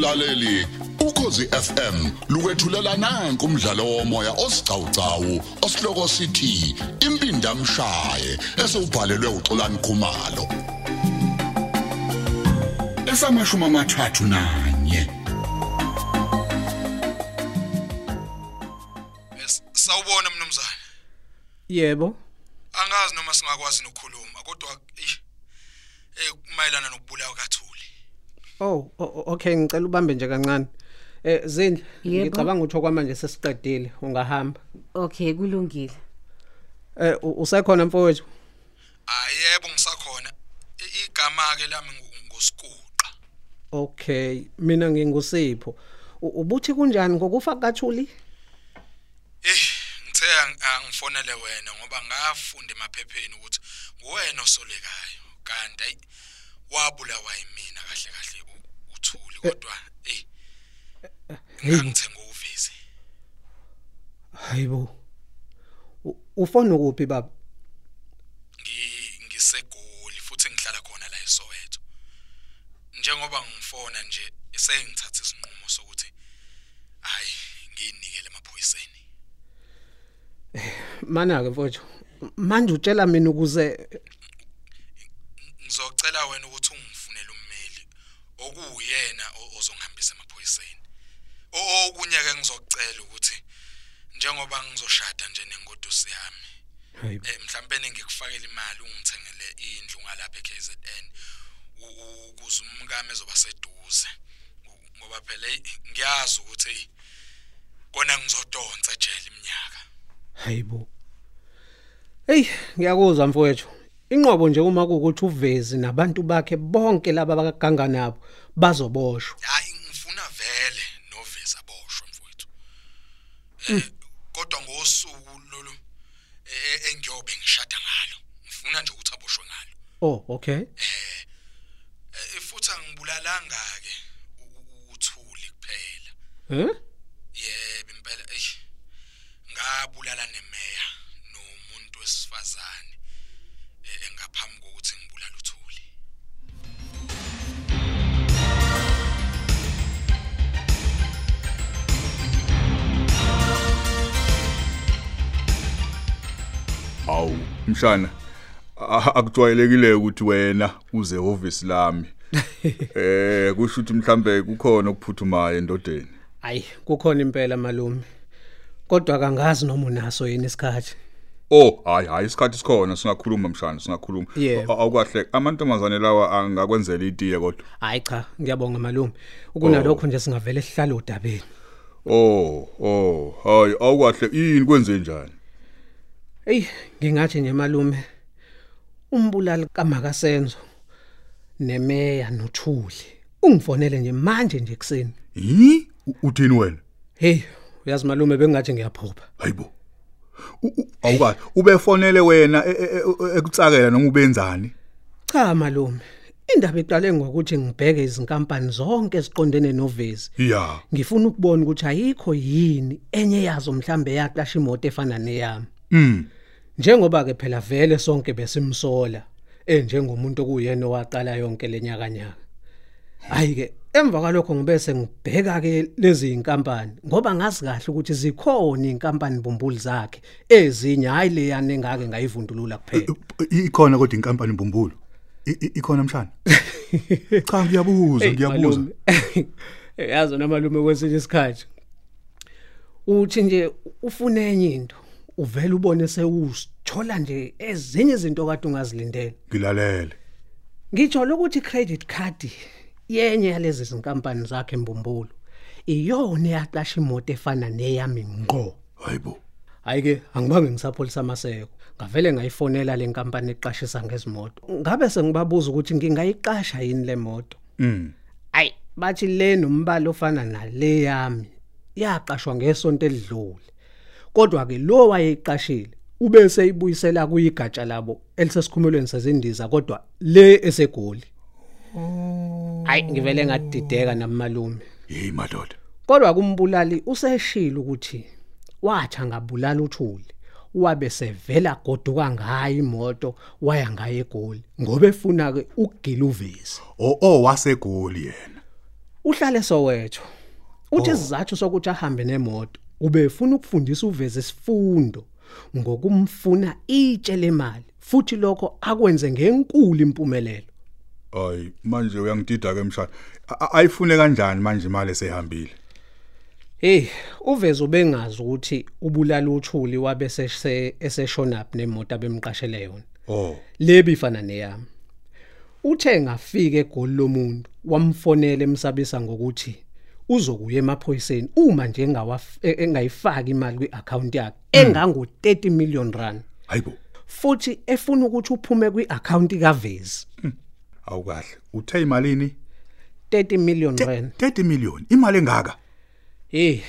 mlaleli ukhosi FM lukwethulela nanku umdlalo womoya osiqhawqhawo osihloko sithi impindi amshaye esubhalelwe uXolani Khumalo esamashuma amathathu nanye sawubona mnumzane. Yebo. Angazi noma singakwazi nokukhuluma kodwa eh mayelana nokubulawa. Oh, o- o- okay ngicela ubambe nje kancane. Eh Yebo. ngicabanga ukuthi okwamanje sesiqedile, ungahamba. Okay kulungile. Eh usekhona mfowethu? Ayebo ngisakhona. Igama ke lami ngu- ngusikuqa. Okay, mina ngingusipho. Ubuthi kunjani ngokufa kaThuli? Eh ngithe ang- angifonele wena ngoba ngafunda emaphepheni ukuthi nguwena osolekayo kanti wabulawa yimina kahle kahle u- uThuli kodwa eh ngangithenga uvisi. Hayibo. Ufona kuphi baba? ngi ngisegoli futhi ngihlala khona la eSoweto njengoba ngifona nje esengithatha isinqumo sokuthi hayi ngiyinikele emaphoyiseni Mana ke mfowethu. Manje utshela mina ukuze ngizocela wena ukuthi ungifunele ummeli okuyena ozongihambisa emaphoyiseni O- okunye ke ngizokucela ukuthi njengoba ngizoshada nje nengodusi yami eh mhlawumbe ngikufakela imali ungithengele indlu ngalapha eKZN ukuze umkami ezoba seduze ngoba phela ngiyazi ukuthi kona ngizodonsa ejele iminyaka Hayibo. Hey, ngiyakuzwa mfowethu. Inqobo nje uma kuukuthi uvezi nabantu bakhe bonke laba bakaganga nabo bazoboshwa. hayi ngifuna vele noveza boshwe mfowethu eh kodwa ngosuku lolu eh, eh, engiyobe ngishada ngalo ngifuna nje ukuthi aboshwe ngalo Oh, okay. Eh, futhi angibulalanga ke uthuli kuphela Eh? Mshana. Akujwayelekile ukuthi wena uze office lami. Eh kusho ukuthi mhlambe kukhona okuphuthumayo endodeni. Hayi, kukhona impela malume. Kodwa kangazi noma unaso yini isikhathi. Oh, hayi hayi isikhathi sikhona singakhuluma mshana, singakhuluma. Awukahle amantombazane lawa angakwenzela itiye kodwa. Hayi cha, ngiyabonga malume. Ukunalokho nje singavele sihlale udabeni. Oh, oh, hayi awukahle yini kwenze njani? Ey, ngingathi nje malume umbulali kaMakasenzo nemeya noThuli. Ungifonele nje manje nje kuseni. Hi? U- Uthini wena? Hey, uyazi malume bengathi ngiyaphupha. Hayibo. Awukahle ubefonele wena e- e- e- ekutsakela noma ubenzani? Cha malume, indaba iqale ngokuthi ngibheke izinkampani zonke eziqondene novezi. Ya. Ngifuna ukubona ukuthi ayikho yini enye yazo mhlambe yaqasha imoto efana neyami. Mm. Njengoba ke phela vele sonke besimsola enjengomuntu okuyena owaqala yonke lenyaka nyaka. Hayi ke emva kwalokho ngibese ngibheka ke lezi inkampani ngoba ngazi kahle ukuthi zikhona inkampani bumbuli zakhe ezinye hayi le yane ngake ngayivundulula kuphela. I- ikhona kodwa inkampani i- ikhona mshana cha ngiyabuza ngiyabuza malume. Yazi noma malume kwesinye isikhathi. Uthi nje ufuna enye into uvela ubone sewusithola nje ezinye izinto kade ungazilindele. ngilalele Ngitsho ukuthi credit card yenye yalezi zinkampani zakhe embumbulu iyona yaqasha imoto efana neyami ngqo. hayibo Hayi ke angibange ngisapholisa amaseko. Ngavele ngayifonela le nkampani eqashisa ngezimoto. Ngabe sengibabuza ukuthi ngingayiqasha yini le moto. mm Ayi bathi le nombala ofana nale yami yaqashwa ngesonto elidlule. Kodwa ke lo wayeyiqashile ubese ibuyisela kuyigatsha labo elisesikhumulweni sezindiza kodwa le esegoli. Hayi ngivele ngadideka namalume. hey madoda Kodwa kumbulali useshila ukuthi wathi angabulala uthuli. Wabe sevela goduka ngayo imoto waya ngayo egoli ngoba efuna ke ukugila uvezi. o o wasegoli yena Uhlale Soweto. Uthi isizathu sokuthi ahambe nemoto ubefuna ukufundisa uveze isifundo ngokumfuna itshe lemali futhi lokho akwenze ngenkulu impumelelo. Hayi manje uyangidida ke mshana. Ayifune kanjani manje imali esehambile? Hey, uveze ubengazi ukuthi ubulala uthuli wabe sese eseshona up nemoto abemqashele yona. Oh, lebi fana neyami uthe ngafika egoli lomuntu wamfonela emsabisa ngokuthi uzokuya emaphoyiseni uma nje engawaf- e- engayifaki imali kwiaccount yakhe engango 30 million rand hayibo. futhi efuna ukuthi uphume kwiaccount kaVezi Awukahle. Uthe imalini? 30 million rand 30 million. Imali engaka? hey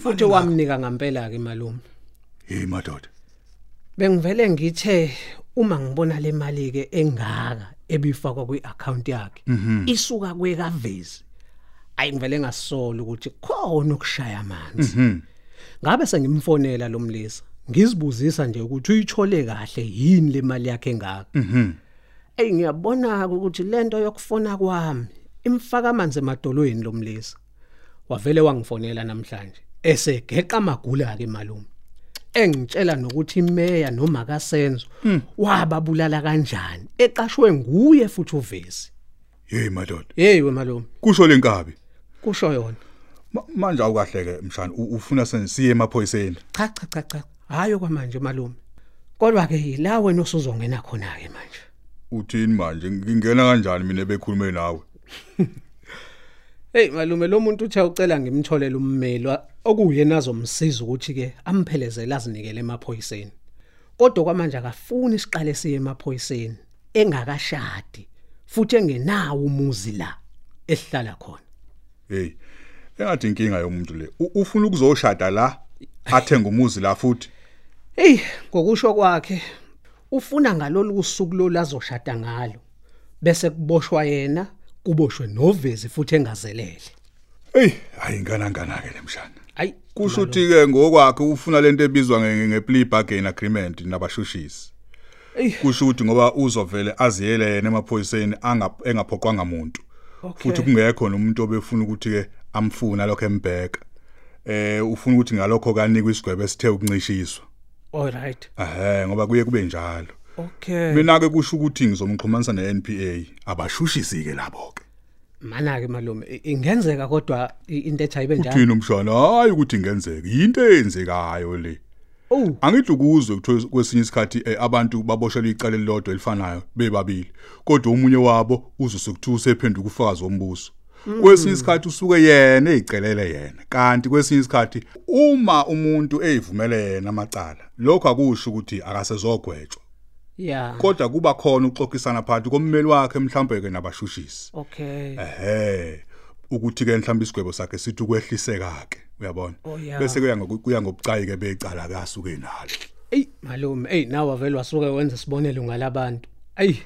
futhi wamnika ngempela ke malume Hey madoda. bengivele ngithe uma ngibona le mali ke engaka ebifakwa kwiaccount yakhe isuka kwekavezi ayingivele ngasola ukuthi khona ukushaya amanzi. Ngabe sengimfonela lo mlisa ngizibuzisa nje ukuthi uyithole kahle yini le mali yakhe engaka. Ey ngiyabona ukuthi lento yokufona kwami imfaka amanzi emadolweni lo mlisa. Wavele wangifonela namhlanje esegeqa amagula ke malume. Engitshela nokuthi imeya noma kasenzo wababulala kanjani eqashwe nguye futhi uvezi Hey madoda. hey we malume. Kusho lenkabi. Kusho yona Ma- Manje awukahle ke mshana ufuna senisiye emaphoyiseni. cha cha cha cha. Hayo kwamanje malume. Kodwa ke yila wena osuzongena khona ke manje. Uthini manje? Ngingena kanjani mina bekhulume nawe? hey malume lo muntu uthe ucela ngimtholele ummeli okuyena azomsiza ukuthi ke amphelezele azinikele emaphoyiseni. Kodwa kwamanje akafuni isiqale siye emaphoyiseni engakashadi futhi engenawo umuzi la esihlala khona. Hey. Engathi inkinga yomuntu le. Ufuna ukuzoshada la athenga umuzi la futhi. hey ngokusho kwakhe ufuna ngalolu usuku lo lazoshada ngalo bese kuboshwa yena kuboshwe novezi futhi engazelele Hey, hayi ngana ngana ke lemshana. ayi Kusho ukuthi ke ngokwakhe ufuna lento ebizwa nge nge plea bargain agreement nabashushisi. Kusho ukuthi ngoba uzovele aziyele yena emaphoyiseni umuntu. Okay. Futhi kungekho nomuntu obefuna ukuthi ke amfuna lokho embheka. Eh ufuna ukuthi ngalokho kanikwe isigwebo esithe ukuncishiswa. all right Ehhe ngoba kuye kube njalo. okay Mina ke kusho ukuthi ngizomxhumanisa neNPA abashushisi ke labo ke. mana ke malume i- ingenzeka kodwa i- into ethi ayibe njalo Uthini umshana hayi ukuthi ingenzeka into eyenzekayo le. Oh. Angithi ukuzwe kuthiwa kwesinye isikhathi eh, abantu baboshelwe icala elilodwa elifanayo bebabili. Kodwa omunye wabo uzosukuthiwa usephenduka ufakazi wombuso. Kwesinye isikhathi usuke yena ezicelele yena. Kanti kwesinye isikhathi uma umuntu eyivumele yena amacala lokho akusho ukuthi akasezogwetshwa. Yeah kodwa kuba khona uxoxisana phakathi kommeli wakhe mhlawumbe ke nabashushisi. okay. Ehhe ukuthi ke mhlawumbe isigwebo sakhe sithi ukwehliseka ke uyabona? Oh, yeah. bese kuya ngokuya ngobucayi ke becala kasuke nalo. Ey malume ey nawe vele wasuke wenza isibonelo ngalabantu. Ayi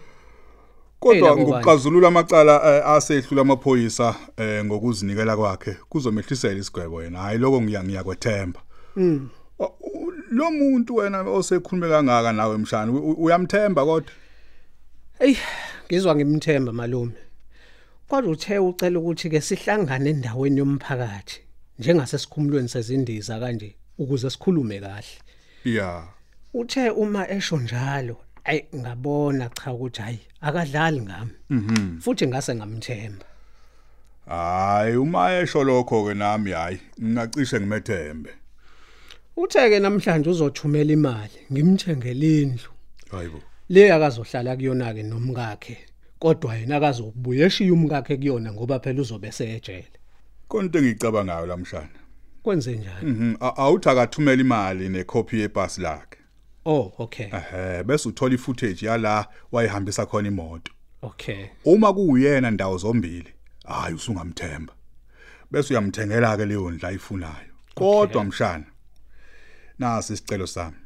kodwa labo ngokuxazulula amacala eh, asehlula amaphoyisa eh, ngokuzinikela kwakhe kuzomehlisela isigwebo yena. Hayi lokho ngiya ngiyakwethemba. Mm. O- u- lo muntu wena osekhulume kangaka nawe mshana u- u- uyamthemba kodwa? Ey ngizwa ngimthemba malume. Kodwa uthe ucela ukuthi ke sihlangane endaweni yomphakathi. Njengasesikhumulweni sezindiza kanje ukuze sikhulume kahle. Ya. Uthe uma esho njalo ayi ngabona cha ukuthi hayi akadlali ngami. Futhi ngase ngamthemba. Hayi uma esho lokho ke nami hayi ngingacishe ngimethembe. Uthe ke namhlanje uzothumela imali ngimthengele indlu. Hayibo. Le akazohlala kuyona ke nomkakhe kodwa yena akazobuye eshiya umkakhe kuyona ngoba phela uzobe sejele konke engicabangayo lamshana. Kwenze njani? Mhm awuthi akathumela imali necopy yebhasi lakhe. Oh okay. Ehe bese uthola ifootage yala wayihambisa khona imoto. Okay. Uma kuyena ndawo zombili hayi usungamthemba. Bese uyamthengela ke leyo ndla ayifunayo. Kodwa mshana nasi isicelo sami.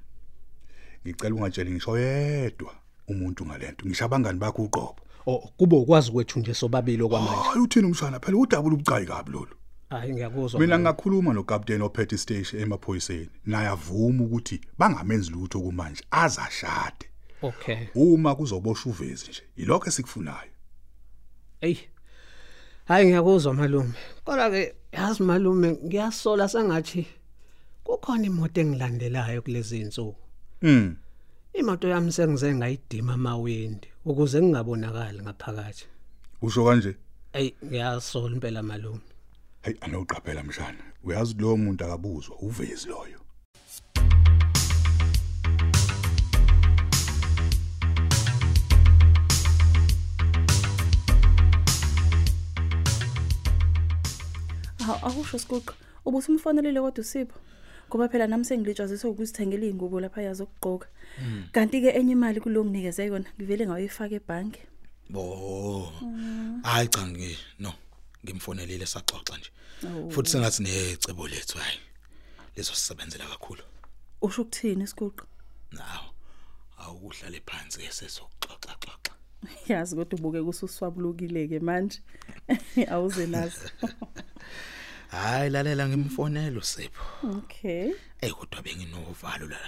Ngicela ungatsheli ngisho yedwa umuntu ngalento. Ngisho abangani bakho uqobo. Kube ukwazi kwethu nje sobabili okwamanje. Hayi uthini umshana? Phela udabula ubucayi kabi lolu. Hayi ngiyakuzwa mina ngakhuluma nokapteni ophethe station emaphoyiseni. Naye avuma ukuthi bangamenzi lutho kumanje azashade. Okay. Uma kuzoboshwa uvezi nje yilokho esikufunayo. Ey Hayi ngiyakuzwa malume. Kodwa ke yazi malume ngiyasola sengathi kukhona imoto engilandelayo kulezi insuku. Mm. Imoto yami sengize ngayidima amawindi. Ukuze ngingabonakali ngaphakathi. Usho kanje? Ey ngiyasola impela malume. Hey anoqaphela mshana. Uyazi lo muntu akabuzwa uvezi loyo. Hawu akusho sikuqa. Ubuthi umfonelele kodwa usipho. Ngoba phela nami sengilitshaziswe ukuzithengela izingubo lapha yazokugqoka. Kanti ke enye imali kulo nginikeze yona ngivele ngawuyifaka ebhanki. Bo. Hayi cha ngi no. Ngimfonelile saxoxa nje. Futhi sengathi necebo lethu hayi. Lezo sisebenzela kakhulu. Usho ukuthini sikuqa? Naw. Awuhlale phansi esezoxoxa xoxa. Yazi kodwa ubuke kususwabulukile ke manje. Awuze nazo. Hayi lalela ngimfonela uSipho. Okay. Ey kodwa benginovalo la.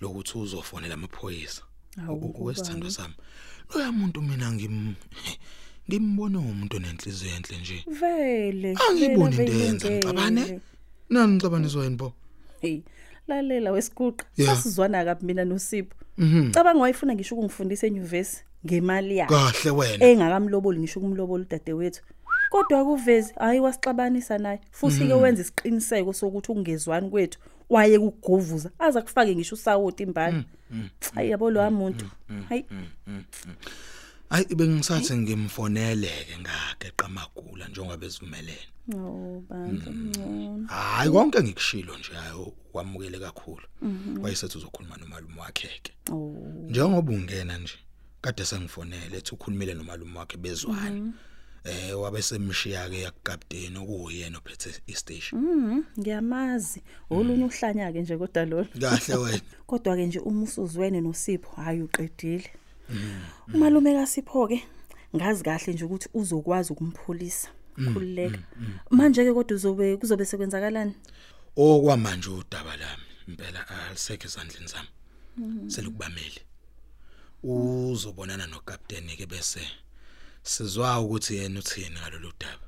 Lokuthi uzofonela amaphoyisa. Wesithando sami. Loya muntu mina ngim ngimbone umuntu nenhliziyo enhle nje. Vele. Angiboni into yenza ngeke. Nani ngixabaniswa yini bo? Hey, lalela wesiguqa. Sasizwana kabi mina noSipho. Mhm. Cabanga wayefuna ngisho ukungifundisa enyuvesi ngemali yakhe. Kahle wena. engakamloboli ngisho kumloboli udadewethu kodwa kuvezi hayi wasixabanisa naye. Futhi ke wenza isiqiniseko sokuthi ukungezwani kwethu waye kugovuza aza kufake ngisho usawoti imbali. Hayi yabo lo amuntu hayi. Hayi bengisathi ngimfoneleke ngageqa amagula njengoba bezivumelene. oh bandla ngcono Hayi konke ngikushilo nje hayi kwamukele kakhulu. Wayesethi uzokhuluma nomalume wakhe ke. oh. Njengoba ungena nje kade sengifonele ethi ukhulumile nomalume wakhe bezwana. Eh wabe semshiya ke yakapteni okuyena ophethe istation. mhm ngiyamazi. Olunye uhlanya ke nje kodwa lo Kahle wena. kodwa ke nje uma usuzwene noSipho hayi uqedile. Umalume kaSipho ke ngazi kahle nje ukuthi uzokwazi ukumpholisa khulileka manje ke kodwa uzobe kuzobe sekwenzakalani? Okwamanje udaba lami impela alisekho esandleni sami. Selukubameli. Uzobonana nokapteni ke bese sizwa ukuthi yena uthini ngalolu daba.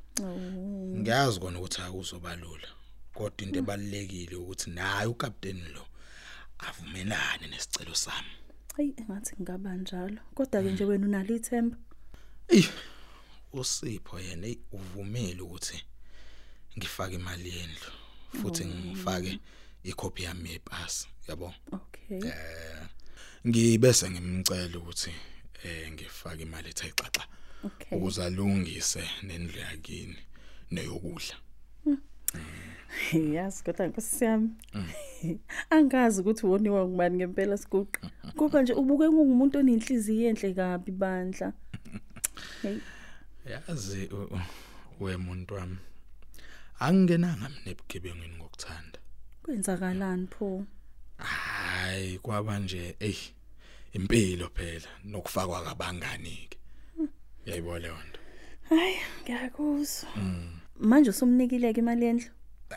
Ngiyazi kona ukuthi akuzobalula. Kodwa into ebalekile ukuthi naye ukapteni lo avumelane nesicelo sami. Hayi engathi ngaba njalo. Kodwa ke nje wena unalo ithemba. Ey uSipho yena uvumile ukuthi ngifake imali yendlu futhi ngifake ikhophi yami yepasi yabo. Okay. Eh ngibese ngimcela ukuthi eh ngifake imali ethe xaxa. Ukuze alungise nendlu yakini neyokudla. Yazi kodwa nkosiyami. Angazi ukuthi woniwa ngubani ngempela siguqa. Ngoba nje ubuke ungumuntu onenhliziyo enhle kabi bandla. Yazi u- u- we muntu wami. Angingenanga mina ebugebengweni ngokuthanda. kwenzakalani pho? Hayi kwaba nje ey impilo phela nokufakwa kabangani ke. Yayibona leyo nto. Hayi, ngiyakuzwa. Manje usumnikile ke imali yendlu?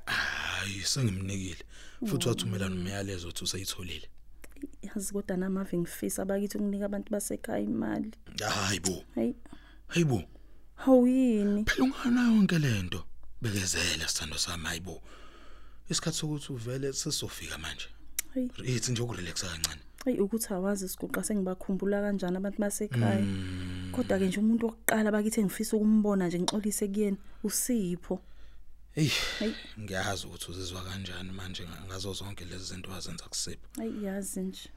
Hayi sengimnikile futhi wathumela nomyalezo uthi usayitholile. Yazi kodwa nami ave ngifisa abakithi ukunika abantu basekhaya imali. Hayibo. Hayi, Hayibo. hawuyini? Phela ungana yonke lento. Bekezela sithando sami hayibo. Isikhathi sokuthi uvele sesofika manje. Hayi. Ithi nje ukurelaxa kancane. Hayi ukuthi awazi siguqa sengibakhumbula kanjani abantu basekhaya. Kodwa ke nje umuntu wokuqala bakithi engifisa ukumbona nje ngixolise kuyena uSipho. Ey, Hayi. ngiyazi ukuthi uzizwa kanjani manje nga- ngazo zonke lezi zinto wazenza kusipho. Hayi yazi nje.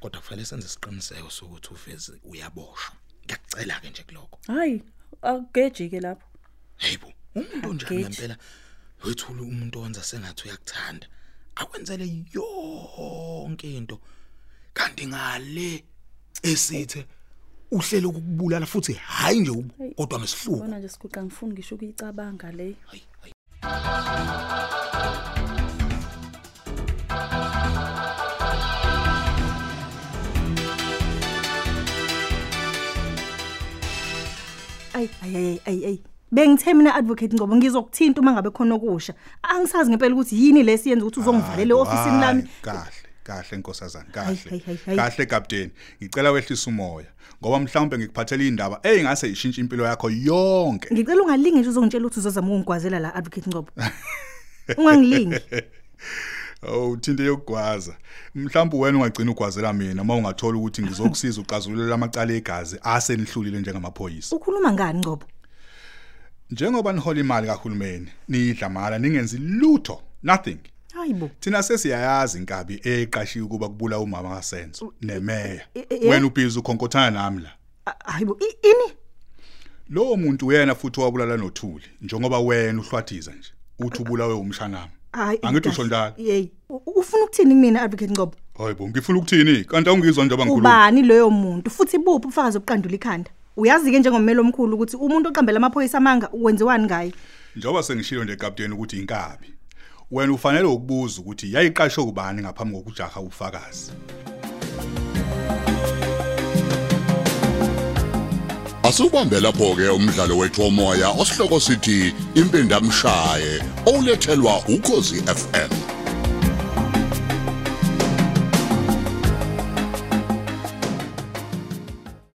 Kodwa kufanele senze isiqiniseko sokuthi uveze uyaboshwa. Ngiyakucela ke nje kuloko. Hayi, akugejike lapho. Hayibo, umuntu onjani Ageji. ngempela wethula umuntu owenza sengathi uyakuthanda. Akwenzele yonke into. Kanti ngale esithe uhlele ukukubulala futhi hayi nje kodwa ngesihluku. Bona nje siguqa ngifuni ngisho ukuyicabanga le. Hayi. Ayi ayi ayi ayi. Bengithe mina advocate Ngcobo ngizokuthinta uma ngabe khona okusha. Angisazi ngempela ukuthi yini lesiyenza ukuthi uzongivalela eofisini lami. Kahle, kahle nkosazana kahle. kahle kapteni ngicela wehlisa umoya ngoba mhlawumbe ngikuphathela indaba eyingase ishintshe impilo yakho yonke. Ngicela ungalinge nje uzongitshela ukuthi uzozama ukungigwazela la advocate Ngcobo ungangilingi. Oh uthinte yokugwaza. Mhlawumbe wena ungagcina ugwazela mina uma ungathola ukuthi ngizokusiza uxazulule amacala egazi asenihlulile njengamaphoyisa. ukhuluma ngani Ngcobo Njengoba nihola imali kahulumeni, nidla mala ningenzi lutho, nothing. Hayibo Thina sesiyayazi inkabi eqashiwe kuba kubula umama kaSenzo nemeya. e- e- Wena ubhizi ukhonkotana nami la. A- hayibo i- ini Lowo muntu uyena futhi wabulala nothuli, njengoba wena uhlwathiza nje. Uthi ubulawe umshanami. hayi Angithi usho njalo. yey u- ufuna ukuthini kumina advocate Ngcobo Hayibo, ngifuna ukuthini? Kanti awungizwa nje abangikhuluma. ubani loyo muntu futhi buphi ubufakazi obuqandula ikhanda uyazi ke njengomelo omkhulu ukuthi umuntu oqambela amaphoyisa amanga wenziwani ngaye Njengoba sengishilo nje captain ukuthi inkabi. Wena ufanele ukubuza ukuthi yayiqashwe kubani ngaphambi kokujaha ufakazi. Asubambe lapho ke umdlalo wethu womoya osihloko sithi impindamshaye olethelwa ukozi FM